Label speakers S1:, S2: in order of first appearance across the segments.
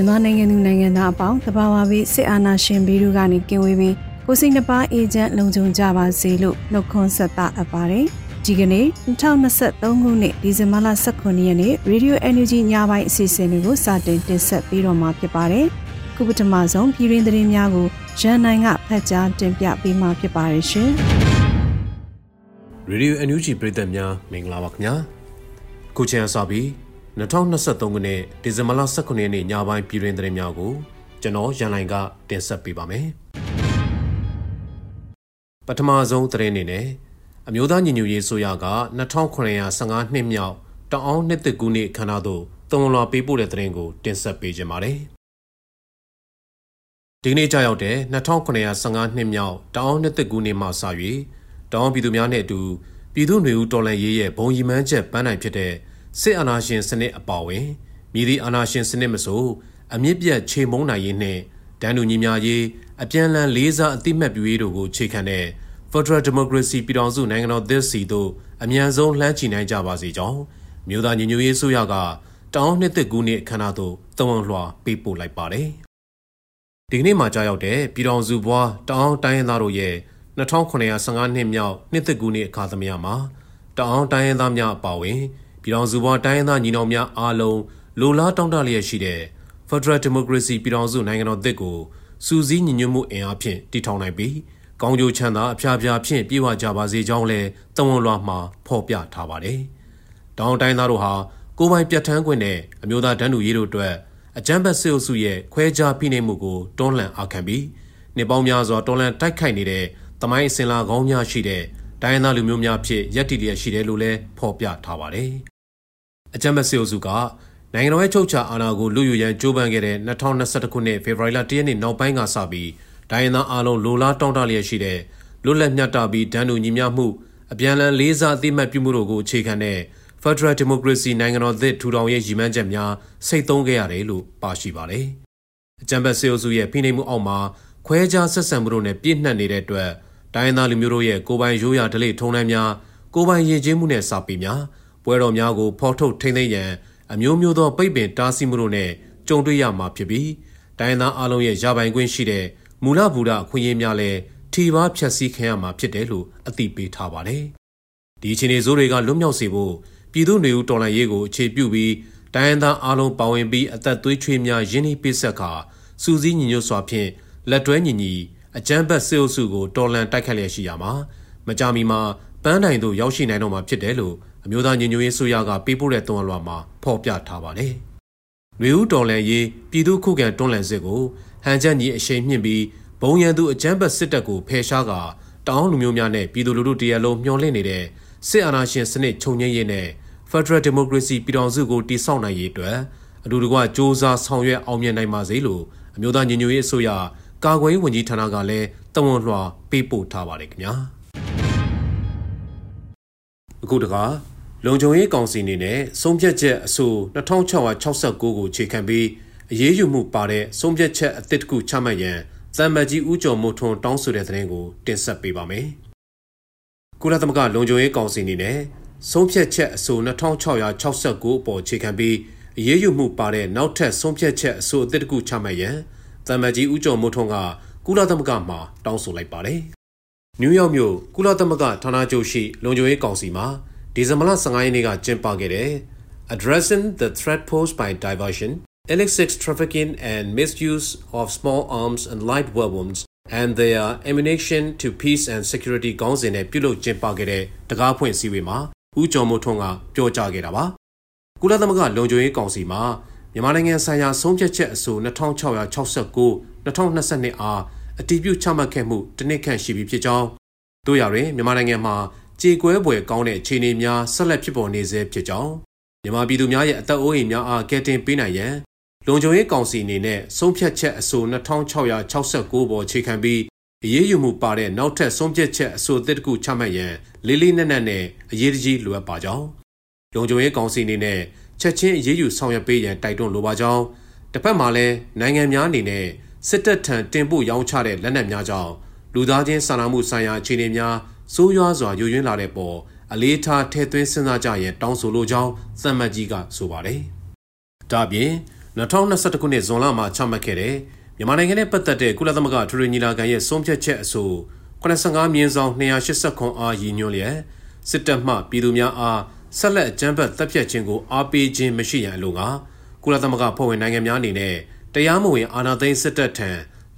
S1: မြန်မာနိုင်ငံသူနိုင်ငံသားအပေါင်းတဘာဝပြီးစစ်အာဏာရှင်ဘီတို့ကနေကင်းဝေးပြီးကိုစိတ်နှပါအေဂျင့်လုံခြုံကြပါစေလို့နှုတ်ခွန်းဆက်တာအပ်ပါတယ်။ဒီကနေ့2023ခုနှစ်ဒီဇင်ဘာလ18ရက်နေ့ Radio Energy ညပိုင်းအစီအစဉ်လေးကိုစတင်တင်ဆက်ပေးတော့မှာဖြစ်ပါတယ်။ခုပထမဆုံးပြည်ရင်းသတင်းများကိုရန်နိုင်ကဖတ်ကြားတင်ပြပေးမှာဖြစ်ပါတယ်ရှင်။
S2: Radio NUG ပြည်သက်များမင်္ဂလာပါခင်ဗျာ။ခုချိန်အစပြီး 2023ခုနှစ်ဒီဇင်ဘာလ18ရက်နေ့ညပိုင်းပြည်တွင်သတင်းများကိုကျွန်တော်ရန်လိုင်ကတင်ဆက်ပေးပါမယ်။ပထမဆုံးသတင်းအနေနဲ့အမျိုးသားညီညွတ်ရေးဆိုရက2915နှစ်မြောက်တအောင်းနှစ်သက်ကူးနှစ်ခန္ဓာသို့တုံလွာပေးပို့တဲ့သတင်းကိုတင်ဆက်ပေးကြပါမယ်။ဒီကနေ့ကြာရောက်တဲ့2915နှစ်မြောက်တအောင်းနှစ်သက်ကူးနှစ်မှစ၍တောင်းပြည်သူများနဲ့အတူပြည်သူ့ຫນွေဦးတော်လှန်ရေးရဲ့ဘုံရီမန်းချက်ပန်းနိုင်ဖြစ်တဲ့ စစ်အာဏာရှင်စနစ်အပါအဝင်မြည်သည့်အာဏာရှင်စနစ်မဆိုအမြင့်ပြတ်ချိန်မုံနိုင်ရေးနှင့်တန်းတူညီမျှရေးအပြန်အလှန်လေးစားအသိမှတ်ပြုရေးတို့ကိုခြေခံတဲ့ Federal Democracy ပြည်ထောင်စုနိုင်ငံတော်သစ်စီတို့အမြန်ဆုံးလှမ်းချီနိုင်ကြပါစေကြောင်းမြို့သားညီညွတ်ရေးဆိုရကတောင်းနှစ်သက်ကူးနှစ်အခမ်းအနားသို့တဝန်လွှာပေးပို့လိုက်ပါတယ်။ဒီကနေ့မှာကြာရောက်တဲ့ပြည်ထောင်စုဘွားတောင်းတိုင်းရင်းသားတို့ရဲ့2915နှစ်မြောက်နှစ်သက်ကူးနှစ်အခါသမယမှာတောင်းတိုင်းရင်းသားများအပါအဝင် ပြည်ထောင်စုဘဝတိုင်းရင်းသားညီနောင်များအားလုံးလိုလားတောင်းတလျက်ရှိတဲ့ Federal Democracy ပြည်ထောင်စုနိုင်ငံတော်သစ်ကိုစူးစီးညီညွတ်မှုအင်အားဖြင့်တည်ထောင်နိုင်ပြီးကောင်းကျိုးချမ်းသာအဖျားဖျားဖြင့်ပြေဝကြပါစေကြောင်းလည်းတဝန်လွှာမှာဖော်ပြထားပါတယ်။တောင်တိုင်းသားတို့ဟာကိုယ်ပိုင်ပြဋ္ဌာန်းခွင့်နဲ့အမျိုးသားတန်းတူရေးတို့အတွက်အကြမ်းဖက်စစ်အုပ်စုရဲ့ခွဲခြားဖိနှိပ်မှုကိုတွန်းလှန်အားခံပြီးနှစ်ပေါင်းများစွာတွန်းလှန်တိုက်ခိုက်နေတဲ့တမိုင်းအစဉ်လာကောင်းများရှိတဲ့တိုင်းရင်းသားလူမျိုးများဖြစ်ရည်တည်ရရှိတယ်လို့လည်းဖော်ပြထားပါတယ်။ အကြမ်းဖက်စစ်အုပ်စုကနိုင်ငံတော်ရဲ့ချုပ်ချာအာဏာကိုလူယူရန်ကြိုးပမ်းခဲ့တဲ့2021ခုနှစ်ဖေဖော်ဝါရီလ1ရက်နေ့နောက်ပိုင်းကစပြီးတိုင်းရင်းသားအလုံးလိုလားတောင်းတလျက်ရှိတဲ့လွတ်လပ်မျှတပြီးဒဏ်တူညီမျှမှုအပြန်အလှန်လေးစားအသိမှတ်ပြုမှုတို့ကိုအခြေခံတဲ့ Federal Democracy နိုင်ငံတော်သစ်ထူထောင်ရေးရည်မှန်းချက်များစိတ်သုံးခဲ့ရတယ်လို့ပါရှိပါတယ်။အကြံပတ်စေအုပ်စုရဲ့ဖိနှိပ်မှုအောက်မှာခွဲခြားဆက်ဆံမှုတို့နဲ့ပြည့်နှက်နေတဲ့အတွက်တိုင်းသားလူမျိုးတို့ရဲ့ကိုပိုင်ရိုးရာဓလေ့ထုံးတမ်းများကိုပိုင်ရည်ချင်းမှုနဲ့စာပေများ ပွဲတော်များကိုဖော်ထုတ်ထိန်းသိမ်းရန်အမျိုးမျိုးသောပိတ်ပင်တားဆီးမှုတို့နဲ့ကြုံတွေ့ရမှာဖြစ်ပြီးတိုင်းသားအလုံးရဲ့ရပိုင်ခွင့်ရှိတဲ့မူလဘူရအခွင့်အရေးများလည်းထိပါဖြတ်စည်းခံရမှာဖြစ်တယ်လို့အသိပေးထားပါတယ်။ဒီအခြေအနေဆိုးတွေကလွတ်မြောက်စေဖို့ပြည်သူ့နေဦးတော်လှန်ရေးကိုအခြေပြုပြီးတိုင်းသားအလုံးပါဝင်ပြီးအသက်သွေးချွေးများရင်းနှီးပေးဆက်ခါစူးစီးညီညွတ်စွာဖြင့်လက်တွဲညီညီအကြမ်းဖက်စစ်အုပ်စုကိုတော်လှန်တိုက်ခတ်လျက်ရှိရမှာမကြမီမှာပန်းတိုင်သို့ရောက်ရှိနိုင်တော့မှာဖြစ်တယ်လို့ အမျိုးသားညီညွတ်ရေးဆိုရကပေးပို့တဲ့သွန်လွှာမှာဖော်ပြထားပါတယ်။လူဦးတော်လှန်ရေးပြည်သူခုခံတွန်းလှန်စစ်ကိုဟန်ချက်ညီအရှိန်မြင့်ပြီးဘုံရန်သူအကြမ်းဖက်စစ်တပ်ကိုဖယ်ရှားကာတောင်းလူမျိုးများနဲ့ပြည်သူလူထုတရက်လုံးမျှော်လင့်နေတဲ့စစ်အာဏာရှင်စနစ်ချုပ်ငြိမ်းရေးနဲ့ Federal Democracy ပြည်ထောင်စုကိုတည်ဆောက်နိုင်ရေးအတွက်အတူတကွစ조사ဆောင်ရွက်အောင်မြင်နိုင်ပါစေလို့အမျိုးသားညီညွတ်ရေးအစိုးရကာကွယ်ရေးဝန်ကြီးဌာနကလည်းတဝန်လွှာပေးပို့ထားပါတယ်ခင်ဗျာအခုတခါ လုံခြုံရေးကောင်စီအနေနဲ့ဆုံးဖြတ်ချက်အဆို2669ကိုခြေခံပြီးအရေးယူမှုပါတဲ့ဆုံးဖြတ်ချက်အသစ်တစ်ခုချမှတ်ရန်သံမတ်ကြီးဦးကျော်မိုးထွန်းတောင်းဆိုတဲ့သတင်းကိုတင်ဆက်ပေးပါမယ်။ကုလသမဂ္ဂလုံခြုံရေးကောင်စီအနေနဲ့ဆုံးဖြတ်ချက်အဆို2669အပေါ်ခြေခံပြီးအရေးယူမှုပါတဲ့နောက်ထပ်ဆုံးဖြတ်ချက်အဆိုအသစ်တစ်ခုချမှတ်ရန်သံမတ်ကြီးဦးကျော်မိုးထွန်းကကုလသမဂ္ဂမှာတောင်းဆိုလိုက်ပါတယ်။နယူးယောက်မြို့ကုလသမဂ္ဂဌာနချုပ်ရှိလုံခြုံရေးကောင်စီမှာ ဒီဇင်ဘာလ15ရက်နေ့ကကျင်းပခဲ့တဲ့ addressing the threat posed by diversion, illicit trafficking and misuse of small arms and light weapons and their ammunition to peace and security ခေါင်းစဉ်နဲ့ပြုလုပ်ကျင်းပခဲ့တဲ့တကားဖွင့်စည်းဝေးမှာဦးကျော်မိုးထွန်းကပြောကြားခဲ့တာပါကုလသမဂ္ဂလုံခြုံရေးကောင်စီမှာမြန်မာနိုင်ငံဆိုင်ရာဆုံးဖြတ်ချက်အဆို2669 2022အားအတည်ပြုချမှတ်ခဲ့မှုတနစ်ခန့်ရှိပြီဖြစ်ကြောင်းတို့ရရင်မြန်မာနိုင်ငံမှာ ကြေကွဲပွဲကောင်းတဲ့အခြေအနေများဆက်လက်ဖြစ်ပေါ်နေဆဲဖြစ်ကြောင်းမြန်မာပြည်သူများရဲ့အသက်အိုးအိမ်များအားကယ်တင်ပေးနိုင်ရန်လုံခြုံရေးကောင်စီအနေနဲ့ဆုံးဖြတ်ချက်အဆို2669ပေါ်ခြေခံပြီးအရေးယူမှုပါတဲ့နောက်ထပ်ဆုံးဖြတ်ချက်အဆိုအသစ်တစ်ခုချမှတ်ရန်လေးလေးနက်နက်နဲ့အရေးတကြီးလိုအပ်ပါကြောင်းလုံခြုံရေးကောင်စီအနေနဲ့ချက်ချင်းအရေးယူဆောင်ရွက်ပေးရန်တိုက်တွန်းလိုပါကြောင်းတစ်ဖက်မှာလည်းနိုင်ငံများအနေနဲ့စစ်တပ်ထံတင်ပို့ရောင်းချတဲ့လက်နက်များကြောင့်လူသားချင်းစာနာမှုဆိုင်ရာအခြေအနေများ စိုးရွားစွာယိုယွင်းလာတဲ့ပေါ်အလေးထားထည့်သွင်းစဉ်းစားကြရန်တောင်းဆိုလိုကြောင်းသံမတ်ကြီးကဆိုပါတယ်။ဒါ့အပြင်2021ခုနှစ်ဇွန်လမှာချမှတ်ခဲ့တဲ့မြန်မာနိုင်ငံနဲ့ပတ်သက်တဲ့ကုလသမဂ္ဂထူရညီလာခံရဲ့ဆုံးဖြတ်ချက်အဆို85မြင်းဆောင်280အားရည်ညွှန်းလျက်စစ်တပ်မှပြည်သူများအားဆက်လက်အကြမ်းဖက်တပ်ဖြတ်ခြင်းကိုအားပေးခြင်းမရှိရန်အလို့ကကုလသမဂ္ဂဖွဲ့ဝင်နိုင်ငံများအနေနဲ့တရားမဝင်အာဏာသိမ်းစစ်တပ်ထံ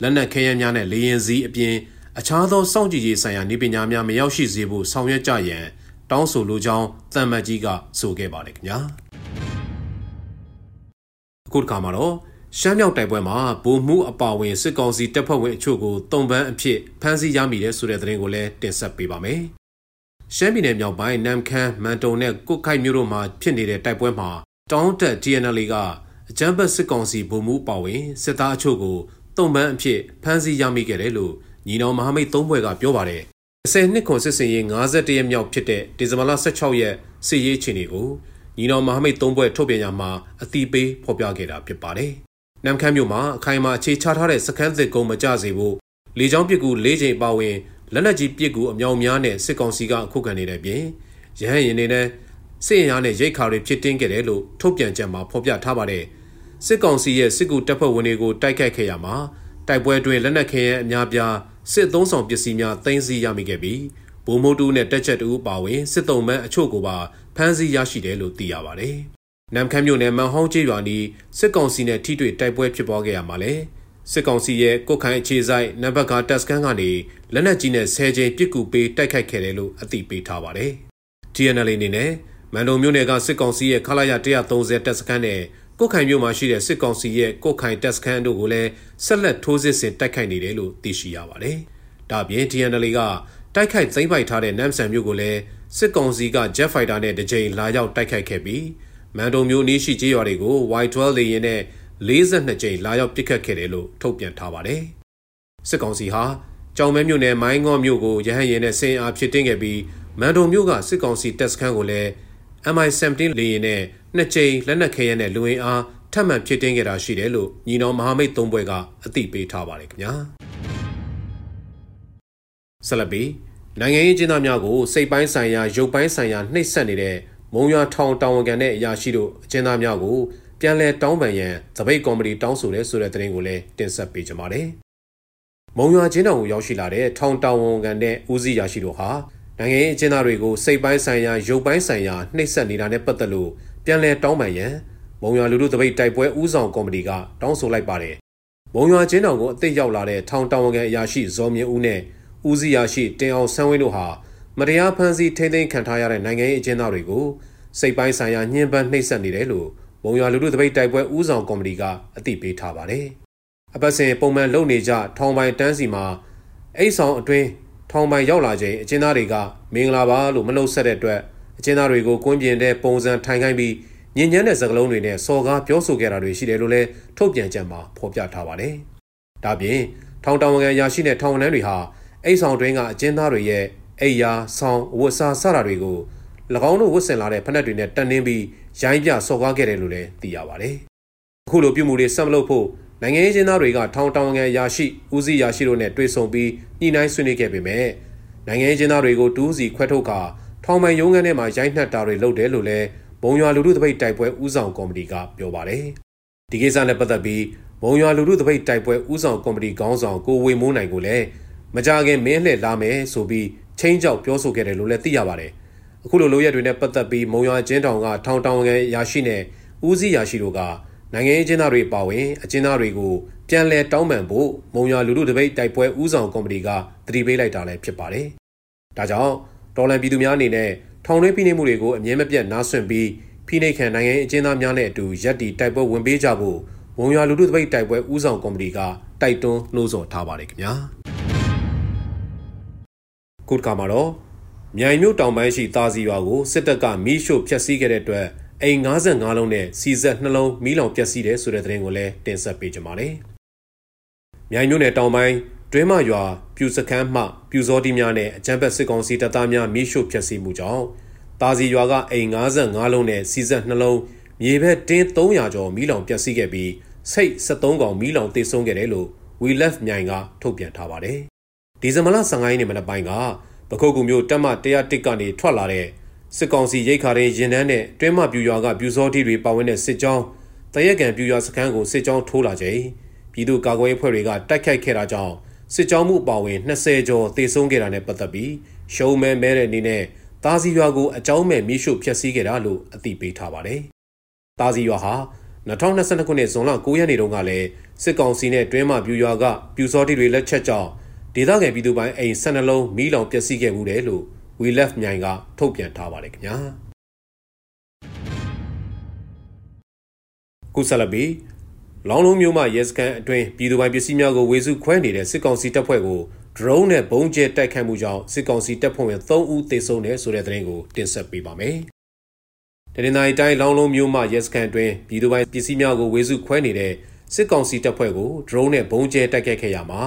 S2: လက်နက်ခဲယမ်းများနဲ့လေရင်စည်းအပြင် အခြားသောစောင့်ကြည့်ရေးဆိုင်ရာနေပညာများမရောက်ရှိစေဖို့ဆောင်ရွက်ကြရန်တောင်းဆိုလိုကြောင်းတမ္မတ်ကြီးကဆိုခဲ့ပါတယ်ခင်ဗျာအခုတစ်ခါမှာတော့ရှမ်းမြောက်တိုက်ပွဲမှာဗိုလ်မှူးအပါဝင်စစ်ကောင်စီတပ်ဖွဲ့ဝင်အချို့ကိုတုံပန်းအဖြစ်ဖမ်းဆီးရမိတဲ့ဆိုတဲ့သတင်းကိုလည်းတင်ဆက်ပေးပါမယ်ရှမ်းပြည်နယ်မြောက်ပိုင်းနမ်ခမ်းမန်တုံနဲ့ကုတ်ခိုက်မြို့တို့မှာဖြစ်နေတဲ့တိုက်ပွဲမှာတောင်းတက် TNL ကအကြမ်းဖက်စစ်ကောင်စီဗိုလ်မှူးပါဝင်စစ်သားအချို့ကိုတုံပန်းအဖြစ်ဖမ်းဆီးရမိခဲ့တယ်လို့ ညီနောင်မဟာမိတ်သုံးဘွဲကပြောပါတယ်10နှစ်ခွန်စစ်စင်ရေး51ရက်မြောက်ဖြစ်တဲ့ဒီဇင်ဘာလ16ရက်စစ်ရေးချိန်တွေကိုညီနောင်မဟာမိတ်သုံးဘွဲထုတ်ပြန်ရမှာအတိပေးဖော်ပြခဲ့တာဖြစ်ပါတယ်နမ်ခမ်းမြို့မှာအခိုင်အမာအခြေချထားတဲ့စခန်းသစ်ကုန်းမကြစေဖို့လေကြောင်းပစ်ကူ၄ချိန်ပါဝင်လက်နက်ကြီးပစ်ကူအမြောင်များနဲ့စစ်ကောင်စီကအခုခံနေတဲ့ပြင်ရဟန်းရင်တွေနဲ့စစ်ရင်အားနဲ့ရိတ်ခါတွေဖြစ်တင်းခဲ့တယ်လို့ထုတ်ပြန်ချက်မှာဖော်ပြထားပါတယ်စစ်ကောင်စီရဲ့စစ်ကူတပ်ဖွဲ့ဝင်တွေကိုတိုက်ခိုက်ခဲ့ရမှာတိုက်ပွဲတွင်လက်နက်ခဲယမ်းအများပြား စစ်သုံးဆောင်ပစ္စည်းများသိမ်းဆည်းရမိခဲ့ပြီးဗိုလ်မှူးတူနဲ့တက်ချက်တူပါဝင်စစ်တုံးမန်းအချို့ကိုပါဖမ်းဆီးရရှိတယ်လို့သိရပါတယ်။နမ်ခမ်းမြို့နယ်မန်ဟောင်းကျေးရွာနီးစစ်ကောင်စီနဲ့ထိတွေ့တိုက်ပွဲဖြစ်ပွားခဲ့ရမှာလဲစစ်ကောင်စီရဲ့ကုတ်ခိုင်အခြေဆိုင်နံပါတ်ကတပ်စခန်းကနေလက်နက်ကြီးနဲ့10ကြိမ်ပစ်ကူပေးတိုက်ခိုက်ခဲ့တယ်လို့အသိပေးထားပါတယ်။ TNL အနေနဲ့မန်တုံမြို့နယ်ကစစ်ကောင်စီရဲ့ခလာရ130တပ်စခန်းနဲ့ ကုတ်ခိုင်မြို့မှာရှိတဲ့စစ်ကောင်စီရဲ့ကုတ်ခိုင်တပ်စခန်းတို့ကိုလည်းဆက်လက်ထိုးစစ်ဆင်တိုက်ခိုက်နေတယ်လို့သိရှိရပါတယ်။ဒါ့အပြင် TNL ကတိုက်ခိုက်သိမ်းပိုက်ထားတဲ့နမ်ဆန်မြို့ကိုလည်းစစ်ကောင်စီက Jet Fighter နဲ့တစ်ကြိမ်လာရောက်တိုက်ခိုက်ခဲ့ပြီးမန်တုံမြို့နီးရှိကျေးရွာတွေကို Y12 လေယာဉ်နဲ့42ကြိမ်လာရောက်ပစ်ခတ်ခဲ့တယ်လို့ထုတ်ပြန်ထားပါတယ်။စစ်ကောင်စီဟာကြောင်မဲမြို့နယ်မိုင်းငေါမြို့ကိုရဟန်းရင်နဲ့ဆင်အားဖြစ်တင်းခဲ့ပြီးမန်တုံမြို့ကစစ်ကောင်စီတပ်စခန်းကိုလည်း MI17 လေယာဉ်နဲ့နှစ်ကြိမ်လက်နက်ခဲယမ်းနဲ့လူဝင်အားထပ်မံဖြစ်တင်းခဲ့တာရှိတယ်လို့ညီနောင်မဟာမိတ်သုံးဘွဲကအသိပေးထားပါတယ်ခင်ဗျာဆလဘီနိုင်ငံရေးကျင်းသားများကိုစိတ်ပိုင်းဆိုင်ရာရုပ်ပိုင်းဆိုင်ရာနှိပ်စက်နေတဲ့မုံရွာထောင်တာဝန်ခံတဲ့အရာရှိတို့အကျဉ်းသားများကိုပြန်လည်တောင်းပန်ရန်သပိတ်ကော်မတီတောင်းဆိုတဲ့ဆိုတဲ့သတင်းကိုလည်းတင်ဆက်ပေးကြပါမယ်။မုံရွာချင်းတောင်ကိုရောက်ရှိလာတဲ့ထောင်တာဝန်ခံတဲ့ဦးစီးရာရှိတို့ဟာ နိုင်ငံရေးအကျဉ်းသားတွေကိုစိတ်ပိုင်းဆိုင်ရာရုပ်ပိုင်းဆိုင်ရာနှိပ်စက်နေတာနဲ့ပတ်သက်လို့ပြန်လည်တောင်းပန်ရန်မုံရွာလူလူသပိတ်တိုက်ပွဲဦးဆောင်ကော်မတီကတောင်းဆိုလိုက်ပါတယ်။မုံရွာချင်းတောင်ကိုအသိရောက်လာတဲ့ထောင်တာဝန်ခံအရာရှိဇော်မြင့်ဦးနဲ့ဦးစီးရာရှိတင်အောင်ဆန်းဝင်းတို့ဟာမတရားဖမ်းဆီးထိန်းသိမ်းခံထားရတဲ့နိုင်ငံရေးအကျဉ်းသားတွေကိုစိတ်ပိုင်းဆိုင်ရာညှဉ်းပန်းနှိပ်စက်နေတယ်လို့မုံရွာလူလူသပိတ်တိုက်ပွဲဦးဆောင်ကော်မတီကအသိပေးထားပါတယ်။အပတ်စဉ်ပုံမှန်လုပ်နေကြထောင်ပိုင်တန်းစီမှာအိတ်ဆောင်အတွင်း ထောင်ပိုင်ရောက်လာချိန်အကျဉ်းသားတွေကမင်္ဂလာပါလို့မနှုတ်ဆက်တဲ့အတွက်အကျဉ်းသားတွေကိုကွင်းပြင်တဲ့ပုံစံထိုင်ခိုင်းပြီးညဉ့်ညမ်းတဲ့စကားလုံးတွေနဲ့စော်ကားပြောဆိုခဲ့တာတွေရှိတယ်လို့လည်းထုတ်ပြန်ချက်မှာဖော်ပြထားပါတယ်။ဒါပြင်ထောင်တောင်ဝန်ခံရရှိတဲ့ထောင်ဝန်ထမ်းတွေဟာအိတ်ဆောင်တွင်းကအကျဉ်းသားတွေရဲ့အိယာဆောင်းဝတ်စားစတာတွေကို၎င်းတို့ဝတ်ဆင်လာတဲ့ဖက်နှက်တွေနဲ့တန်နှင်းပြီးရိုင်းပြစော်ကားခဲ့တယ်လို့လည်းသိရပါတယ်။အခုလိုပြုမှုတွေဆက်မလုပ်ဖို့ နိုင်ငံရေးကျင်းသားတွေကထောင်တောင်ငံရာရှိဦးစီးရာရှိတို့နဲ့တွေ့ဆုံပြီးညှိနှိုင်းဆွေးနွေးခဲ့ပေမဲ့နိုင်ငံရေးကျင်းသားတွေကိုတူးစီခွဲထုတ်ကာထောင်ပိုင်ရုံးခန်းထဲမှာရိုက်နှက်တာတွေလုပ်တယ်လို့လည်းဘုံရွာလူထုတပိတ်တိုက်ပွဲဦးဆောင်ကော်မတီကပြောပါတယ်။ဒီကိစ္စနဲ့ပတ်သက်ပြီးဘုံရွာလူထုတပိတ်တိုက်ပွဲဦးဆောင်ကော်မတီခေါင်းဆောင်ကိုဝေမိုးနိုင်ကိုလည်းမကြခင်မင်းလှည့်လာမယ်ဆိုပြီးချင်းကြောက်ပြောဆိုခဲ့တယ်လို့လည်းသိရပါတယ်။အခုလိုလိုရက်တွေနဲ့ပတ်သက်ပြီးမုံရွာကျင်းတောင်ကထောင်တောင်ငယ်ရရှိနဲ့ဦးစီးရရှိတို့က နိုင်ငံရေးကျင်းသားတွေပါဝင်အကျဉ်းသားတွေကိုပြန်လည်တောင်းပန်ဖို့မုံရွာလူလူတပိတ်တိုက်ပွဲဦးဆောင်ကော်မတီကတတိပေးလိုက်တာလည်းဖြစ်ပါတယ်။ဒါကြောင့်တော်လန်ပြည်သူများအနေနဲ့ထောင်တွင်းဖိနှိပ်မှုတွေကိုအမြဲမပြတ်နားဆွင့်ပြီးဖိနှိပ်ခံနိုင်ငံရေးအကျဉ်းသားများနဲ့အတူရက်တီတိုက်ပွဲဝင်ပေးကြဖို့မုံရွာလူလူတပိတ်တိုက်ပွဲဦးဆောင်ကော်မတီကတိုက်တွန်းနှိုးဆော်ထားပါတယ်ခင်ဗျာ။ခုတစ်ခါမှာတော့မြိုင်မြို့တောင်ပိုင်းရှိတာစီရွာကိုစစ်တပ်ကမီးရှို့ဖျက်ဆီးခဲ့တဲ့အတွက် အိမ်55လုံးနဲ့စီဇက်နှလုံးမီးလောင်ပျက်စီးတယ်ဆိုတဲ့သတင်းကိုလည်းတင်ဆက်ပေးကြပါမယ်။မြိုင်မြို့နယ်တောင်ပိုင်းတွဲမရွာပြူစခန်းမှပြူစောတိများနဲ့အကြမ်းဖက်စစ်ကောင်စီတပ်သားများမီးရှို့ဖျက်ဆီးမှုကြောင့်တာစီရွာကအိမ်55လုံးနဲ့စီဇက်နှလုံးမြေဘက်တင်း300ကျော်မီးလောင်ပျက်စီးခဲ့ပြီးစိတ်73កောင်မီးလောင်တိတ်ဆုံးခဲ့တယ်လို့ We Left မြိုင်ကထုတ်ပြန်ထားပါတယ်။ဒီဇင်ဘာလ15ရက်နေ့မနက်ပိုင်းကပခုတ်ကူမျိုးတက်မ101ကနေထွက်လာတဲ့ စစ်ကောင်စီရိတ်ခါရင်ရင်နှန်းနဲ့တွဲမပြူရွာကပြူစောတိတွေပါဝင်တဲ့စစ်ကြောင်းတရက်ကန်ပြူရွာစခန်းကိုစစ်ကြောင်းထိုးလာချိန်ပြည်သူ့ကာကွယ်ရေးအဖွဲ့တွေကတိုက်ခိုက်ခဲ့တာကြောင့်စစ်ကြောင်းမှုပါဝင်20ကျော်သေဆုံးခဲ့တာနဲ့ပတ်သက်ပြီးရှုံးမဲမဲတဲ့အနေနဲ့တာစီရွာကိုအကြောင်းမဲ့မိရှုဖျက်ဆီးခဲ့တာလို့အသိပေးထားပါတယ်။တာစီရွာဟာ2022ခုနှစ်ဇွန်လ9ရက်နေ့တုန်းကလည်းစစ်ကောင်စီနဲ့တွဲမပြူရွာကပြူစောတိတွေလက်ချက်ကြောင့်ဒေသခံပြည်သူပိုင်းအိမ်12လုံးမီးလောင်ပျက်စီးခဲ့မှုတယ်လို့ We Left မြိုင်ကထုတ်ပြန်ထားပါတယ်ခင်ဗျာကုဆလဘီလောင်းလုံးမျိုးမှရဲစခန်းအတွင်းပြည်သူပိုင်ပစ္စည်းများကိုဝေစုခွဲနေတဲ့စစ်ကောင်စီတပ်ဖွဲ့ကို drone နဲ့ဘုံကျဲတိုက်ခိုက်မှုကြောင့်စစ်ကောင်စီတပ်ဖွဲ့ဝင်3ဦးသေဆုံးတယ်ဆိုတဲ့သတင်းကိုတင်ဆက်ပေးပါမယ်။တနင်္လာရီတိုင်းလောင်းလုံးမျိုးမှရဲစခန်းအတွင်းပြည်သူပိုင်ပစ္စည်းများကိုဝေစုခွဲနေတဲ့စစ်ကောင်စီတပ်ဖွဲ့ကို drone နဲ့ဘုံကျဲတိုက်ခိုက်ခဲ့ရမှာ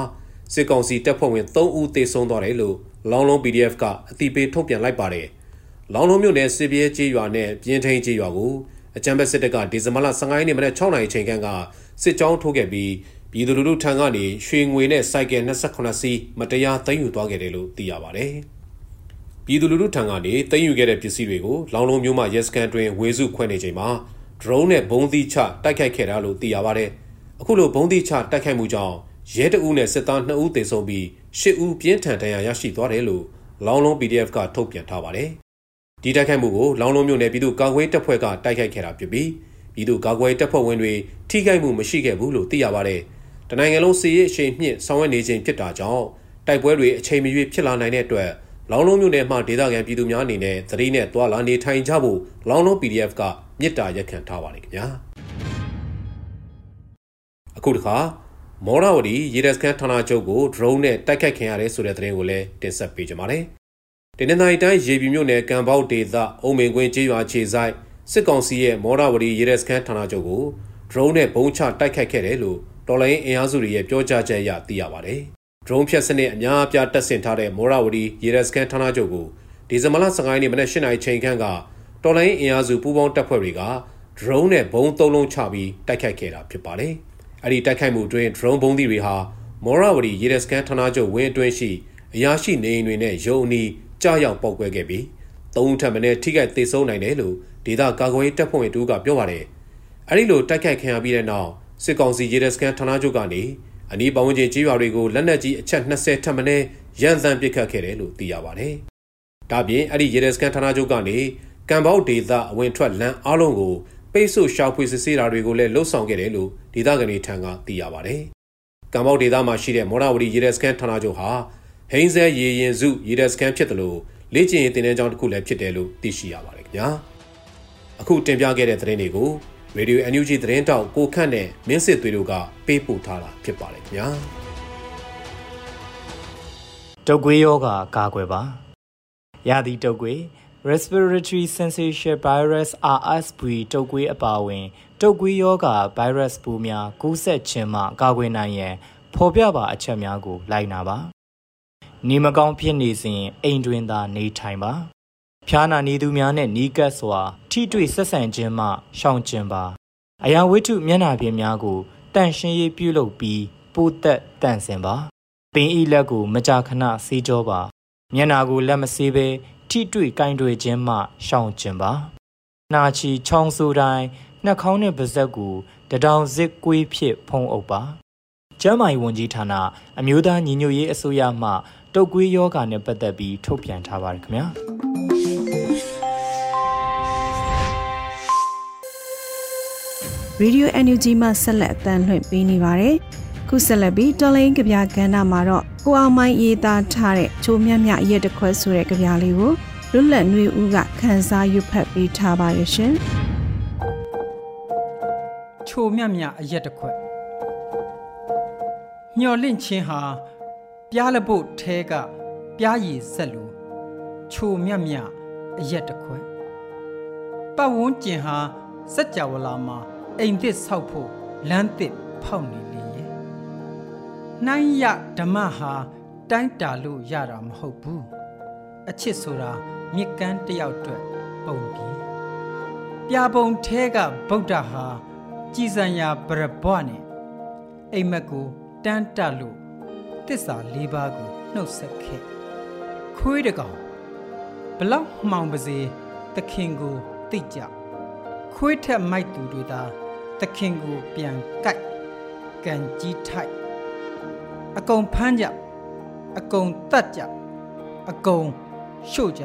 S2: စစ်ကောင်စီတပ်ဖွဲ့ဝင်3ဦးသေဆုံးသွားတယ်လို့ လောင်းလုံး PDF ကအတိပေးထုတ်ပြန်လိုက်ပါတယ်။လောင်းလုံးမြို့နယ်စစ်ပြေးကျေးရွာနဲ့ပြင်းထိန်ကျေးရွာကိုအကြံဘက်စစ်တပ်ကဒီဇင်ဘာလ15ရက်နေ့မနက်6နာရီချိန်ခန့်ကစစ်ကြောင်းထိုးခဲ့ပြီးပြည်သူလူထုထံကနေရွှေငွေနဲ့စိုက်ကယ်28စီးမတရားသိမ်းယူသွားခဲ့တယ်လို့သိရပါတယ်။ပြည်သူလူထုထံကနေသိမ်းယူခဲ့တဲ့ပစ္စည်းတွေကိုလောင်းလုံးမြို့မှာရဲစခန်းတွင်ဝေစုခွဲနေချိန်မှာ drone နဲ့ဘုံသီးချတိုက်ခိုက်ခဲ့တာလို့သိရပါတယ်။အခုလိုဘုံသီးချတိုက်ခိုက်မှုကြောင့် ရဲတအုပ်နဲ့စစ်သား2ဦးသေဆုံးပြီး10ဦးပြင်းထန်ဒဏ်ရာရရှိသွားတယ်လို့လောင်းလုံး PDF ကထုတ်ပြန်ထားပါတယ်။ဒီတိုက်ခိုက်မှုကိုလောင်းလုံးမြို့နယ်ပြည်သူ့ကာကွယ်တပ်ဖွဲ့ကတိုက်ခိုက်ခဲ့တာဖြစ်ပြီးပြည်သူ့ကာကွယ်တပ်ဖွဲ့ဝင်တွေထိခိုက်မှုမရှိခဲ့ဘူးလို့သိရပါတယ်။တနိုင်ငံလုံးစီရေးအရှိန်မြင့်ဆောင်ရွက်နေခြင်းဖြစ်တာကြောင့်တိုက်ပွဲတွေအချိန်မရွေးဖြစ်လာနိုင်တဲ့အတွက်လောင်းလုံးမြို့နယ်မှာဒေသခံပြည်သူများအနေနဲ့သတိနဲ့တွာလာနေထိုင်ကြဖို့လောင်းလုံး PDF ကမြစ်တာရက်ခံထားပါတယ်ခင်ဗျာ။အခုတခါ မောရဝတီရေဒစကန်ဌာနချုပ်ကို drone နဲ့တိုက်ခိုက်ခံရတယ်ဆိုတဲ့သတင်းကိုလည်းတင်ဆက်ပေးကြပါမယ်။တင်းနေတိုင်းရေပြမြို့နယ်ကံပေါဒေသအုံမင်ကွင်းကျေးရွာခြေဆိုင်စစ်ကောင်စီရဲ့မောရဝတီရေဒစကန်ဌာနချုပ်ကို drone နဲ့ဘုံချတိုက်ခိုက်ခဲ့တယ်လို့တော်လိုင်းအင်အားစုတွေရဲ့ပြောကြားချက်အရသိရပါတယ်။ drone ဖြတ်စနစ်အများအပြားတပ်ဆင်ထားတဲ့မောရဝတီရေဒစကန်ဌာနချုပ်ကိုဒီဇင်ဘာလ15ရက်နေ့မနက်8:00နာရီချိန်ခန့်ကတော်လိုင်းအင်အားစုပူးပေါင်းတပ်ဖွဲ့တွေက drone နဲ့ဘုံသုံးလုံးချပြီးတိုက်ခိုက်ခဲ့တာဖြစ်ပါတယ်။ အဲ့ဒီတိုက်ခိုက်မှုအတွင်း drone ဘုံးသီးတွေဟာမော်ရဝတီရေဒစကန်ဌာနချုပ်ဝင်းအတွင်းရှိအရာရှိနေအိမ်တွေနဲ့ရုံအနီးကြားရောက်ပေါက်ကွဲခဲ့ပြီးသုံးထပ်မင်းထိခိုက်သေဆုံးနိုင်တယ်လို့ဒေသကာကွယ်ရေးတပ်ဖွဲ့ဝင်တို့ကပြောပါတယ်။အဲ့ဒီလိုတိုက်ခိုက်ခံရပြီးတဲ့နောက်စစ်ကောင်စီရေဒစကန်ဌာနချုပ်ကနေအနီးပတ်ဝန်းကျင်ကြီးရွာတွေကိုလက်နက်ကြီးအချက်20ထပ်မင်းရန်တမ်းပစ်ခတ်ခဲ့တယ်လို့သိရပါတယ်။ဒါပြင်အဲ့ဒီရေဒစကန်ဌာနချုပ်ကနေကံပေါဒေသအဝင်ထွက်လမ်းအားလုံးကို ပိတ်ဆို့ရှာဖွေစစ်ဆေးတာတွေကိုလည်းလှုပ်ဆောင်ခဲ့တယ်လို့ဒေသခံတွေထံကသိရပါတယ်။ကံပေါဒေသမှာရှိတဲ့မော်ရဝတီရေဒစကန်ဌာနချုပ်ဟာဟိန်းဆဲရေရင်စုရေဒစကန်ဖြစ်တယ်လို့လေ့ကျင့်ရေးတင်တဲ့ကြောင်းတစ်ခုလည်းဖြစ်တယ်လို့သိရှိရပါတယ်ခင်ဗျာ။အခုတင်ပြခဲ့တဲ့သတင်းတွေကိုရေဒီယို NUG သတင်းတောက်ကိုခန့်နဲ့မင်းစစ်သွေးတို့ကပေးပို့ထားတာဖြစ်ပါတယ်ခင်ဗျာ။
S3: တုတ်ကွေးယောဂါကာကွယ်ပါ။ရာသီတုတ်ကွေး respiratory syncytial virus RSV တုပ်ကွေးအပါအဝင်တုပ်ကွေးရောဂါ virus ပိုးများကူးစက်ခြင်းမှကာကွယ်နိုင်ရန်ဖော်ပြပါအချက်များကိုလိုက်နာပါ။နေမကောင်းဖြစ်နေစဉ်အိမ်တွင်သာနေထိုင်ပါ။ဖျားနာနေသူများနဲ့နီးကပ်စွာထိတွေ့ဆက်ဆံခြင်းမှရှောင်ကျဉ်ပါ။အရာဝတ္ထုမျက်နှာပြင်များကိုတန့်ရှင်းရေးပြုလုပ်ပြီးပိုးသက်တန့်စင်ပါ။ပင်ဤလက်ကိုမကြာခဏဆေးကြောပါ။မျက်နှာကိုလက်မဆေးဘဲ ထိတွေ့ကင်တွေခြင်းမှရှောင်ကျင်ပါနှာချီချောင်းဆိုတိုင်းနှာခေါင်းနဲ့ပါးစပ်ကိုတထောင်စစ်ကွေးဖြစ်ဖုံးအုပ်ပါကျန်းမာရေးဝန်ကြီးဌာနအမျိုးသားညီညွတ်ရေးအစိုးရမှတုတ်ကွေးယောဂါနဲ့ပတ်သက်ပြီးထုတ်ပြန်ထားပါတယ်ခင်ဗျာ
S1: ရေဒီယို NUG မှာဆက်လက်အသံလွှင့်ပေးနေပါတယ် ခုဆက်လက်ပြီးတော်လိုင်းကြပြကဏ္ဍမှာတော့ကိုအောင်မိုင်းရေးသားထားတဲ့ချိုမြတ်မြရက်တစ်ခွက်ဆိုတဲ့ကြပြလေးကိုလွတ်လပ်နှွေဦးကခန်းစားရွတ်ဖတ်ပေးထားပါရရှင်။
S4: ချိုမြတ်မြအရက်တစ်ခွက်မျော်လင့်ခြင်းဟာပြားလပုတ်ထဲကပြားရည်ဆက်လူချိုမြတ်မြအရက်တစ်ခွက်ပတ်ဝန်းကျင်ဟာစัจ java လာမှာအိမ်သစ်ဆောက်ဖို့လမ်းသစ်ဖောက်နေလေရဲ့ နှိုင်းရဓမ္မဟာတိုင်းတာလို့ရတာမဟုတ်ဘူးအချစ်ဆိုတာမြစ်ကမ်းတယောက်အတွက်ပုံပြီးပြပုံထဲကဗုဒ္ဓဟာကြည်စံရာပရဘွားနဲ့အိမ်မက်ကိုတန်းတလို့တစ္ဆာ၄ပါးကိုနှုတ်ဆက်ခဲ့ခွေးတကောင်ဘလောက်မှောင်ပါစေသခင်ကိုသိကြခွေးထက်မိုက်သူတွေသာသခင်ကိုပြန်ကြိုက်ကန်ကြီးထိုက် အကုန်ဖမ်းကြအကုန်တတ်ကြအကုန်ရှို့ကြ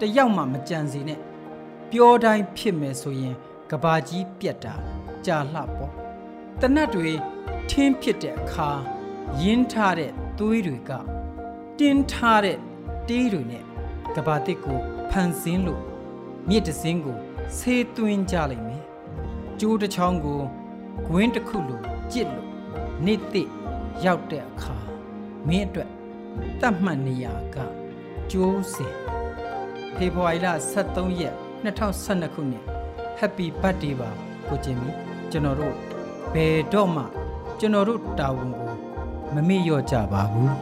S4: တယောက်မှမကြံစီနဲ့ပြောတိုင်းဖြစ်မယ်ဆိုရင်ကဘာကြီးပြက်တာကြာလှပေါ့တနတ်တွေထင်းဖြစ်တဲ့အခါရင်းထားတဲ့သွေးတွေကတင်းထားတဲ့တေးတွေနဲ့ကဘာတစ်ကိုဖန်ဆင်းလို့မြစ်တစင်းကိုဆေးသွင်းကြလိမ့်မယ်ကျိုးတစ်ချောင်းကိုဂွင်းတစ်ခုလိုကြစ်လို့နေ့သိ ရောက်တဲ့အခါမင်းအတွက်တတ်မှတ်နေရကကျိုးစင်ဖေဖော်ဝါရီလ23ရက်2012ခုနှစ် Happy Birthday ပါကိုကျင်မီကျွန်တော်တို့ဘယ်တော့မှကျွန်တော်တို့တာဝန်ကိုမမေ့လျော့ကြပါဘူး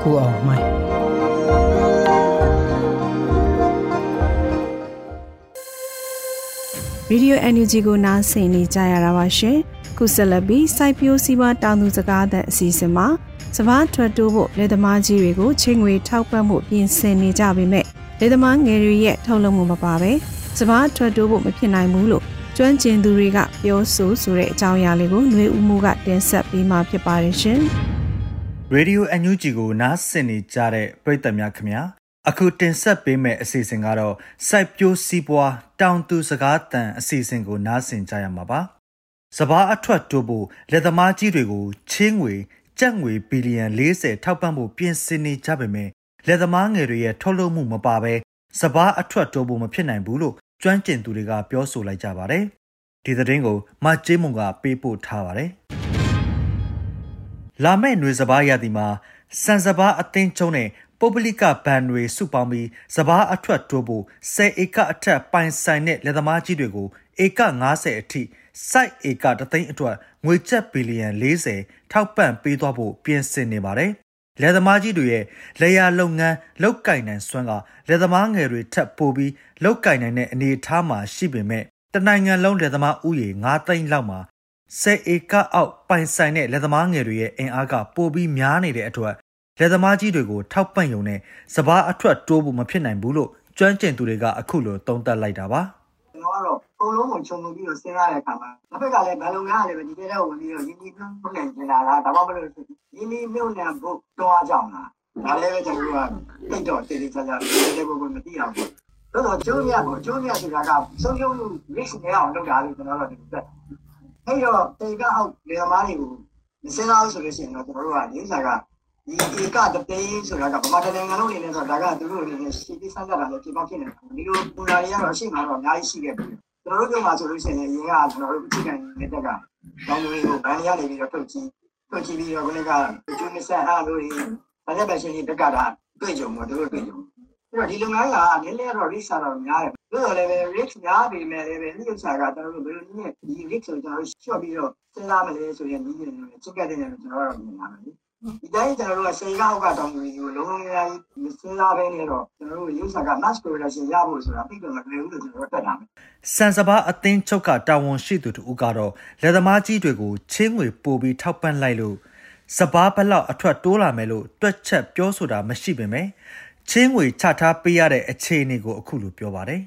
S4: ကိုအောင်မိုင်း
S1: ဗီဒီယို NUG ကိုနားဆင်နေကြရတာပါရှင်ခုဆက်လက်ပြီးစိုက်ပျိုးစီးပွားတောင်သူစကားတဲ့အစီအစဉ်မှာစပားထွက်တိုးဖို့လက်သမားကြီးတွေကိုချင်းငွေထောက်ပံ့မှုပြင်ဆင်နေကြပေမဲ့လက်သမားငယ်တွေရဲ့ထုတ်လုပ်မှုမပါပဲစပားထွက်တိုးဖို့မဖြစ်နိုင်ဘူးလို့ကျွမ်းကျင်သူတွေကပြောဆိုဆိုတဲ့အကြောင်းအရာလေးကိုຫນွေဦးမှုကတင်ဆက်ပေးมาဖြစ်ပါတယ်ရှင်။
S5: Radio NUG ကိုနားဆင်နေကြတဲ့ပရိသတ်များခင်ဗျာ အခုတင်ဆက်ပေးမယ့်အစီအစဉ်ကတော့စိုက်ပျိုးစီးပွားတောင်သူစကားတန်အစီအစဉ်ကိုနားဆင်ကြရမှာပါ။စဘာအထွက်တိုးဖို့လက်သမားကြီးတွေကိုချင်းငွေကြက်ငွေဘီလီယံ40ထောက်ပံ့ဖို့ပြင်ဆင်နေကြပေမဲ့လက်သမားငယ်တွေရဲ့ထုတ်လုပ်မှုမပါဘဲစဘာအထွက်တိုးဖို့မဖြစ်နိုင်ဘူးလို့ကျွမ်းကျင်သူတွေကပြောဆိုလိုက်ကြပါတယ်။ဒီသတင်းကိုမကျေးမုံကပေးပို့ထားပါတယ်။လာမယ့်ຫນွေစဘာရသည်မှာ စံစဘာအသင်းချုံးနဲ့ပုဂ္ဂလိကဘဏ်တွေစုပေါင်းပြီးစဘာအထွက်တိုးဖို့10ဧကအထက်ပိုင်ဆိုင်တဲ့လက်သမားကြီးတွေကိုဧက90အထိစိုက်ဧကတသိန်းအတွက်ငွေကျပ်ဘီလီယံ40ထောက်ပံ့ပေးသွားဖို့ပြင်ဆင်နေပါတယ်။လက်သမားကြီးတွေရဲ့လေယာလုပ်ငန်းလောက်ကင်နိုင်စွမ်းကလက်သမားငယ်တွေထပ်ပိုပြီးလောက်ကင်နိုင်တဲ့အနေအထားမှာရှိပေမဲ့တနိုင်ငံလုံးလက်သမားဥယေ9သိန်းလောက်မှာ 10ဧကအောက်ပိုင်ဆိုင်တဲ့လက်သမားငယ်တွေရဲ့အင်အားကပိုပြီးများနေတဲ့အတွက်လက်သမားကြီးတွေကိုထောက်ပံ့ရုံနဲ့စပားအထွက်တိုးဖို့မဖြစ်နိုင်ဘူးလို့ကျွမ်းကျင်သူတွေကအခုလိုသုံးသပ်လိုက်တာပါ
S6: ကျွန်တော်ကတော့အကုန်လုံးကိုခြုံငုံပြီးတော့စဉ်းစားတဲ့အခါမှာတစ်ဖက်ကလည်းဘယ်လိုများလဲပဲဒီတဲ့ဝင်ပြီးတော့ယင်းဒီပြုံးနေနေတာလားဒါမှမဟုတ်ယင်းဒီမြုပ်နှံဖို့တွားကြောင်လားဒါလည်းပဲကျွန်တော်တို့ကတိတ်တော့တည်တည်ချာချာတဲ့ဘုံကမသိအောင်ပေါ့တော့တော့ကျိုးမြတ်ကိုကျိုးမြတ်ဆိုတာကဆုံးရှုံးမှု risk နဲ့အောင်လုပ်တာလို့ကျွန်တော်တို့ဒီလိုသက် အဲ့တော့တေကအောက်လေသမားတွေကိုမစင်းအောင်ဆိုလို့ရှိရင်တော့ကျွန်တော်တို့ကဒီဥစ္စာကဒီဧကတသိန်းဆိုတာကဗမာတိုင်းနိုင်ငံလုံးအနေနဲ့ဆိုတာဒါကသူတို့အနေနဲ့စီပြီးစမ်းသပ်တာလည်းပြင်ပဖြစ်နေတာဒီလိုပူနာရီကတော့အရှိမှတော့အများကြီးရှိခဲ့ပြီကျွန်တော်တို့ပြောမှာဆိုလို့ရှိရင်အရင်ကကျွန်တော်တို့အခြေခံနေတဲ့တက်ကတောင်းလို့ကိုဗန်ရနေပြီးတော့ထုတ်ကြည့်ထုတ်ကြည့်ပြီးတော့ခုနကကျူးမဆက်ဟာလို့ဒီဗလက်ပဲရှင်ဒီတက်ကတာတွေ့ကြုံတော့တို့တွေ့ကြုံအဲ့တော့ဒီလုပ်ငန်းကနည်းနည်းတော့ risk တော့များတယ်။ ဒါတော့လည်းပဲ risk များပေမဲ့လည်းပဲဒီဥစ္စာကကျွန်တော်တို့ဘယ်လိုနည်းနဲ့ဒီ risk ကိုကျွန်တော်တို့ short ပြီးတော့စဉ်းစားမလဲဆိုရင်ဒီနည်းနဲ့ချက်ကတဲ့နေကျွန်တော်တို့မြင်လာတယ်ဒီတိုင်းကျွန်တော်တို့ကစေကောက်ကတောင်တွေကိုလုံးလုံးများကြီးမစဉ်းစားဘဲနဲ့တော့ကျွန်တော်တို့ရုပ်စာက mass production ရဖို့ဆိုတာသိတယ်မလွယ်ဘူးလို့ကျွန်တော်တို့တက်တာမယ်
S5: စံစဘာအသင်းချုပ်ကတာဝန်ရှိသူတို့ကတော့လက်သမားကြီးတွေကိုချင်းငွေပို့ပြီးထောက်ပံ့လိုက်လို့စဘာဘလောက်အထွက်တိုးလာမယ်လို့တွက်ချက်ပြောဆိုတာမရှိပေမဲ့ချင်းငွေချထားပေးရတဲ့အခြေအနေကိုအခုလိုပြောပါတယ်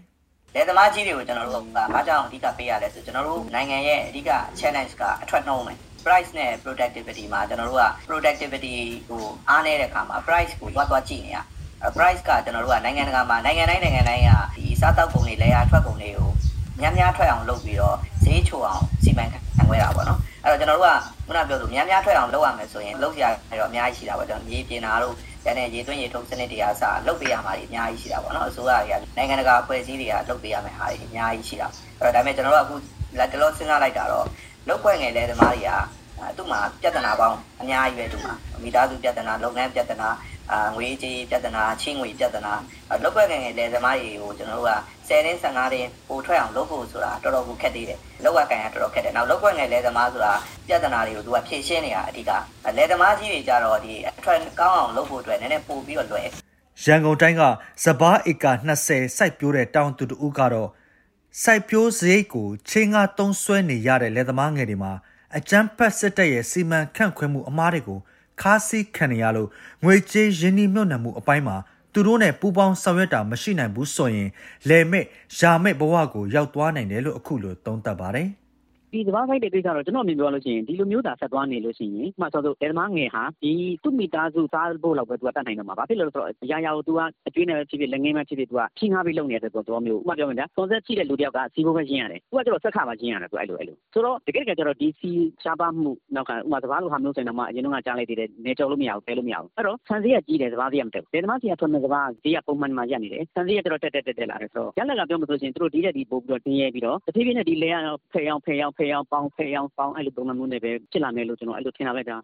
S7: လက်သမားကြီးတွေကိုကျွန်တော်တို့ကဘာကြောင့်အဓိကပေးရလဲဆိုကျွန်တော်တို့နိုင်ငံရဲ့အဓိက challenge ကအထွက်နှုံးမယ် price နဲ့ productivity မှာကျွန်တော်တို့က productivity ကိုအားနည်းတဲ့အခါမှာ price ကိုသွားသွားကြည့်နေရ။ price ကကျွန်တော်တို့ကနိုင်ငံတကာမှာနိုင်ငံတိုင်းနိုင်ငံတိုင်းကဒီစားတောက်ကုန်တွေလေယာထွက်ကုန်တွေကိုများများထွက်အောင်လုပ်ပြီးတော့ဈေးချိုအောင်စီမံခန့်ခွဲတာပေါ့နော်အဲ့တော့ကျွန်တော်တို့ကခုနပြောသူများများထွက်အောင်လုပ်ရမယ်ဆိုရင်လုပ်ရတော့အများကြီးရှိတာပေါ့ကျွန်တော်ရေပြင်တာတို့ ကျန်တဲ့ရေသွင်းရေထုံးစနစ်တွေကစလုပ်ပေးရမှာအများကြီးရှိတာပေါ့နော်အစိုးရတွေကနိုင်ငံတကာအဖွဲ့အစည်းတွေကလုပ်ပေးရမယ်ဟာတွေအများကြီးရှိတာအဲ့တော့ဒါပေမဲ့ကျွန်တော်တို့ကအခုလက်တလောစဉ်းစားလိုက်တာတော့လုပ်ခွင့်ငယ်လဲသမားတွေကသူ့မှာပြဿနာပေါင်းအများကြီးပဲသူ့မှာမိသားစုပြဿနာလုပ်ငန်းပြဿနာ အာငွေကြေးပြဿနာချင်းငွေပြဿနာလောက်ွက်ငယ်ငယ်လဲသမားတွေကိုကျွန်တော်တို့က10တင်း15တင်းပို့ထွက်အောင်လုပ်ဖို့ဆိုတာတော်တော်ကိုခက်သေးတယ်လောက်ွက်ကန်ရတော်တော်ခက်တယ်နောက်လောက်ွက်ငယ်လဲသမားဆိုတာပြဿနာတွေကိုသူကဖြေရှင်းနေတာအဓိကလဲသမားကြီးတွေကြတော့ဒီအထွက်ကောင်းအောင်လုပ်ဖို့အတွက်နည်းနည်းပို့ပြီးတော့လွယ်
S5: ရန်ကုန်တိုင်းကစပားဧက20စိုက်ပျိုးတဲ့တောင်သူတူကတော့စိုက်ပျိုးစရိတ်ကိုချင်းငါသုံးဆွဲနေရတဲ့လက်သမားငယ်တွေမှာအကြမ်းဖက်စစ်တပ်ရဲ့စီမံခန့်ခွဲမှုအမားတွေကို ခါးစည်းခံရလို့ငွေကြေးရင်းနှီးမြှုပ်နှံမှုအပိုင်းမှာသူတို့နဲ့ပူးပေါင်းဆောင်ရွက်တာမရှိနိုင်ဘူးဆိုရင်လေမဲ့ယာမဲ့ဘဝကိုရောက်သွားနိုင်တယ်လို့အခုလိုသုံးသပ်ပါတယ်။
S8: ဒီစဘာဖိုက်တဲ့ကိစ္စတော့ကျွန်တော်မြင်ပြောလို့ရှိရင်ဒီလိုမျိုးသာဆက်သွားနေလို့ရှိရင်မှဆိုတော့အဲသမားငယ်ဟာဒီသူ့မိသားစုစားဖို့လောက်ပဲသူကတတ်နိုင်တော့မှာဘာဖြစ်လို့လဲဆိုတော့အရာရာကိုသူကအကျွေးနဲ့ဖြစ်ဖြစ်လက်ငင်းပဲဖြစ်ဖြစ်သူကဖြင်းကားပြီးလုပ်နေတဲ့သဘောမျိုးဥပမာပြောမယ်ဗျာကွန်ဆက်ရှိတဲ့လူတယောက်ကစီးဖို့ပဲရှင်းရတယ်သူကကျတော့ဆက်ခါမှရှင်းရတယ်သူအဲ့လိုအဲ့လိုဆိုတော့တကယ်တကယ်ကျတော့ဒီစီရှားပါမှုနောက်ကဥပမာစဘာလိုဟာမျိုးဆိုရင်တော့မှအရင်ကကြားလိုက်သေးတယ်နေကြော်လို့မရဘူးတဲလို့မရဘူးအဲ့တော့ဆန်စည်းကကြီးတယ်စဘာစည်းကမတက်ဘူးတဲသမားစီကထွက်နေစဘာစည်းကပုံမှန်မှရက်နေတယ်ဆန်စည်းကကျတော့တက်တက်တက်တက်လာတယ်ဆိုတော့ရလက်ကပြောမလို့ဆိုရင်သူတို့ဒီတဲ့ဒီပို့ပြီးတော့တင်းရဲပြီးတော့တဖြည်းဖြည်းနဲ့ဒီလေရဖယ်အောင်ဖယ်အောင်ဖယ်အောင်ပေါင်းဖယ်အောင်ပေါင်းအဲ့လိုပုံမှန်မျိုးနဲ့ပဲဖြစ်လာမယ်လို့ကျွန်တော်အဲ့လိုထင်တာပဲဗျာ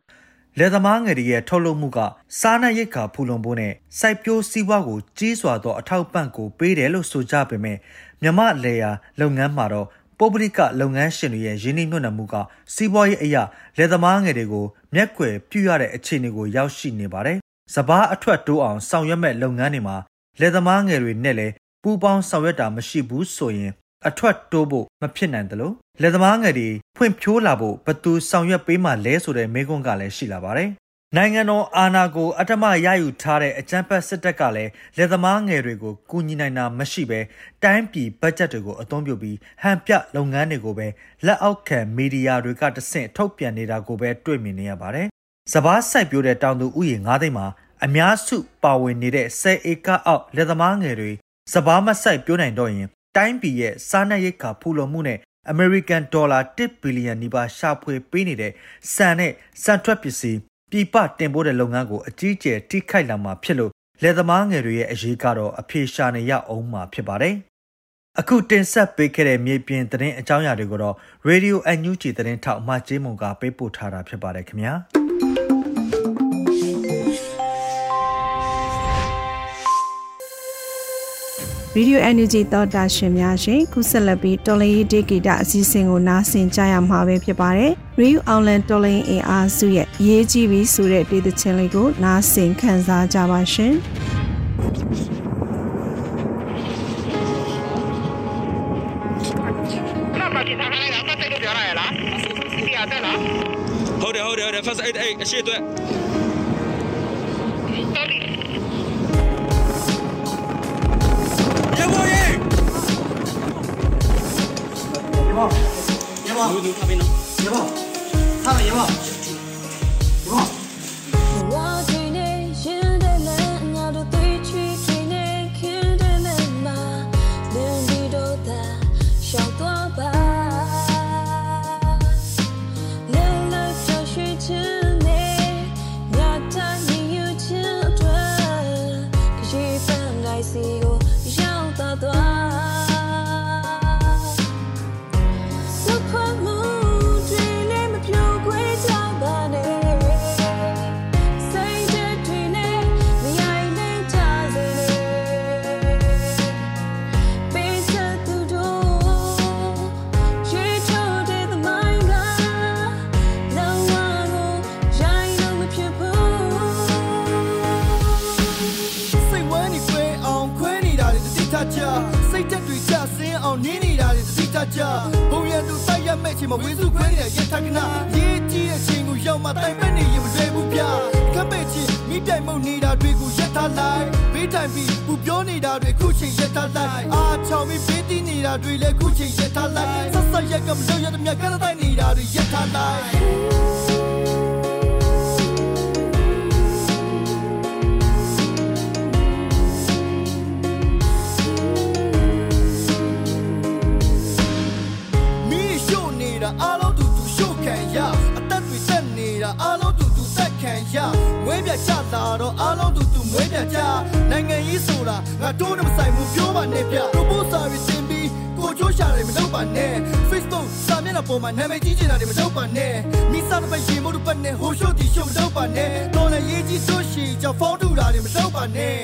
S5: လယ်သမားငယ်တွေရဲ့ထုတ်လုပ်မှုကစားနပ်ရိက္ခာဖူလုံဖို့နဲ့စိုက်ပျိုးစည်းဝါးကိုကြီးစွာသောအထောက်ပံ့ကိုပေးတယ်လို့ဆိုကြပေမဲ့မြမလေယာလုပ်ငန်းမှာတော့ပုဂ္ဂလိကလုပ်ငန်းရှင်တွေရဲ့ရင်းနှီးမြှုပ်နှံမှုကစီးပွားရေးအရာလယ်သမားငယ်တွေကိုမျက်ကွယ်ပြုရတဲ့အခြေအနေကိုရောက်ရှိနေပါတယ်။စပားအထွက်တိုးအောင်ဆောင်ရွက်မဲ့လုပ်ငန်းတွေမှာလယ်သမားငယ်တွေနဲ့လည်းပူးပေါင်းဆောင်ရွက်တာမရှိဘူးဆိုရင် အထွက်တိုးဖို့မဖြစ်နိုင်သလိုလက်သမားငယ်တွေဖွင့်ဖြိုးလာဖို့ဘသူဆောင်ရွက်ပေးမှလဲဆိုတဲ့မေးခွန်းကလည်းရှိလာပါတယ်။နိုင်ငံတော်အာဏာကိုအထမရယူထားတဲ့အကြမ်းဖက်စစ်တပ်ကလည်းလက်သမားငယ်တွေကိုကူညီနိုင်တာမရှိဘဲတိုင်းပြည်ဘတ်ဂျက်တွေကိုအသုံးပြုပြီးဟန်ပြလုပ်ငန်းတွေကိုပဲလက်အောက်ခံမီဒီယာတွေကတဆင့်ထုတ်ပြန်နေတာကိုပဲတွေ့မြင်နေရပါတယ်။စပားစိုက်ပျိုးတဲ့တောင်သူဥယျာဉ်9သိန်းမှာအများစုပါဝင်နေတဲ့10ဧကအောက်လက်သမားငယ်တွေစပားမစိုက်ပျိုးနိုင်တော့ရင် တိုင်းပြည်ရဲ့စားနပ်ရိက္ခာဖူလုံမှုနဲ့အမေရိကန်ဒေါ်လာ1ဘီလီယံနီးပါးရှာဖွေပေးနေတဲ့စံနဲ့စံထွက်ပစ္စည်းပြည်ပတင်ပို့တဲ့လုပ်ငန်းကိုအကြီးအကျယ်ထိခိုက်လာမှာဖြစ်လို့လယ်သမားငယ်တွေရဲ့အရေးကတော့အပြေရှာနေရအောင်မှာဖြစ်ပါတယ်။အခုတင်ဆက်ပေးခဲ့တဲ့မြေပြင်သတင်းအကြောင်းအရာတွေကိုတော့ Radio NUG သတင်းထောက်မှကျေးမုံကပေးပို့ထားတာဖြစ်ပါတယ်ခင်ဗျာ။
S1: ရေဒီယို Energy သောတာရှင်များရှင်ခုဆက်လက်ပြီးတော်လင်းရေးဒေဂီတာအစီအစဉ်ကိုနားဆင်ကြရမှာပဲဖြစ်ပါတယ်။ Real Online တော်လင်းအင်အားစုရဲ့ရေးကြည့်ပြီးဆိုတဲ့ဒေသချင်းလေးကိုနားဆင်ခံစားကြပါရှင်။
S9: ဟုတ်တယ်ဟုတ်တယ်ဟုတ်တယ် first aid အဲ့အရှိအ
S10: やば。いやば。い မဲ့ချိန်မှာဝေစုခွဲနေတဲ့ရထကနာရေးကြည့်တဲ့ချိန်ကိုရောက်မှတိုင်မဲ့နေရင်မလွယ်ဘူးဗျခက်မဲ့ချင်းမိတိုင်မုံနေတာတွေကိုရက်ထားလိုက်ဘေးတိုင်ပြီးပူပြောနေတာတွေခုချိန်ရက်ထားလိုက်အာချောင်ပြီးဘေးတီးနေတာတွေလည်းခုချိန်ရက်ထားလိုက်ဆက်ဆက်ရက်ကမလို့ရတဲ့မြတ်ကတဲ့နေတာတွေရက်ထားလိုက် တော့အားလုံးတူတူမွေးပြချနိုင်ငံရေးဆိုတာငါတို့နဲ့မဆိုင်ဘူးပြောပါနဲ့ဗျ proposal တွေတင်ပြီးကိုချိုးရှာတယ်မလုပ်ပါနဲ့ Facebook စာမျက်နှာပေါ်မှာနာမည်ကြီးချင်တာတွေမလုပ်ပါနဲ့မိစားတစ်ပတ်ရေမို့တစ်ပတ်နဲ့ဟိုရှုပ်တီရှုပ်မလုပ်ပါနဲ့တော်လည်းရေးကြီးဆိုရှီကြောင့်ဖောင်းတူတာတွေမလုပ်ပါနဲ့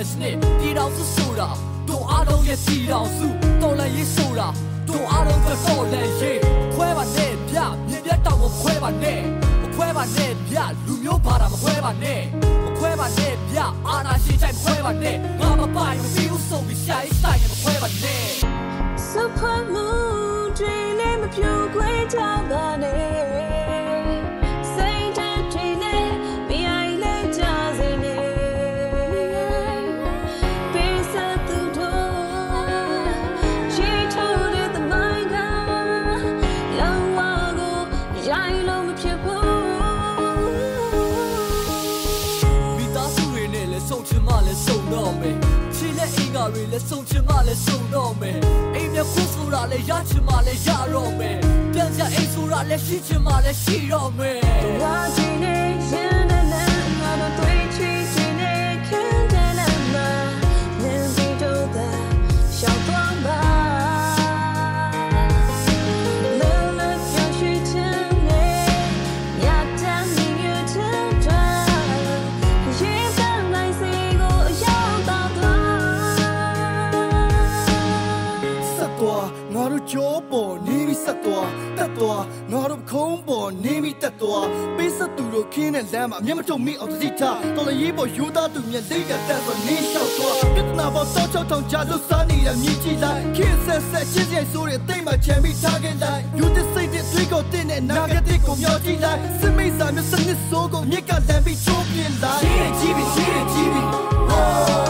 S11: Federal နဲ့ပြည်တော်စုဆိုတာတို့အားလုံးရဲ့ပြည်တော်စုတော်လည်းရေးဆိုတာတို့အားလုံးကတော်လည်းရေးခွဲပါနဲ့ဗျမြင်ပြတ်တော့မခွဲပါနဲ့မခွဲပါနဲ့ဗျလူမျိုးဘာသာမခွဲပါနဲ့မခွဲပါနဲ့ဗျအာနာရှိတိုင်းခွဲပါနဲ့ငါမပိုင်မပြီးဘူးဆိုပြီးရှာရေးတိုင်းမခွဲပါနဲ့
S12: Super moon dreaming လ
S11: ည်းဆုံချင်မှလည်းဆုံတော့မယ်အိမ်မြခုဆိုတာလည်းရချင်မှလည်းရတော့မယ်ပြန်ကြအိမ်ဆိုတာလည်းရှိချင်မှလည်းရှိတော့မယ်
S10: ဆက်သွားငါတို့ကြောပေါ်နေပြီးဆက်သွားတက်သွားငါတို့ခုံးပေါ်နေပြီးတက်သွားပေးဆက်သူတို့ခင်းတဲ့လမ်းမှာအမျက်မထုတ်မိအောင်တတိထားတော်လည်းရေးပေါ်ယူသားသူမြက်လေးကတက်သွားနေလျှောက်သွားပြဿနာပေါ်တောက်ချောက်ထောင်ချလို့စားနေတာမြည်ကြည့်လိုက်ခင်းဆက်ဆက်ချင်းချင်းဆိုတဲ့တိတ်မှချမ်းပြီးထားခဲ့လိုက်ယူတဲ့စိတ်တဲ့တွေးကိုတင်းတဲ့နာဂတိကိုမျောကြည့်လိုက်စမိတ်စာမျိုးစနစ်စိုးကိုမြက်ကလမ်းပြီးချိုးပြလိုက်ရေးကြည့်ပြီးရေးကြည့်ပြီး Whoa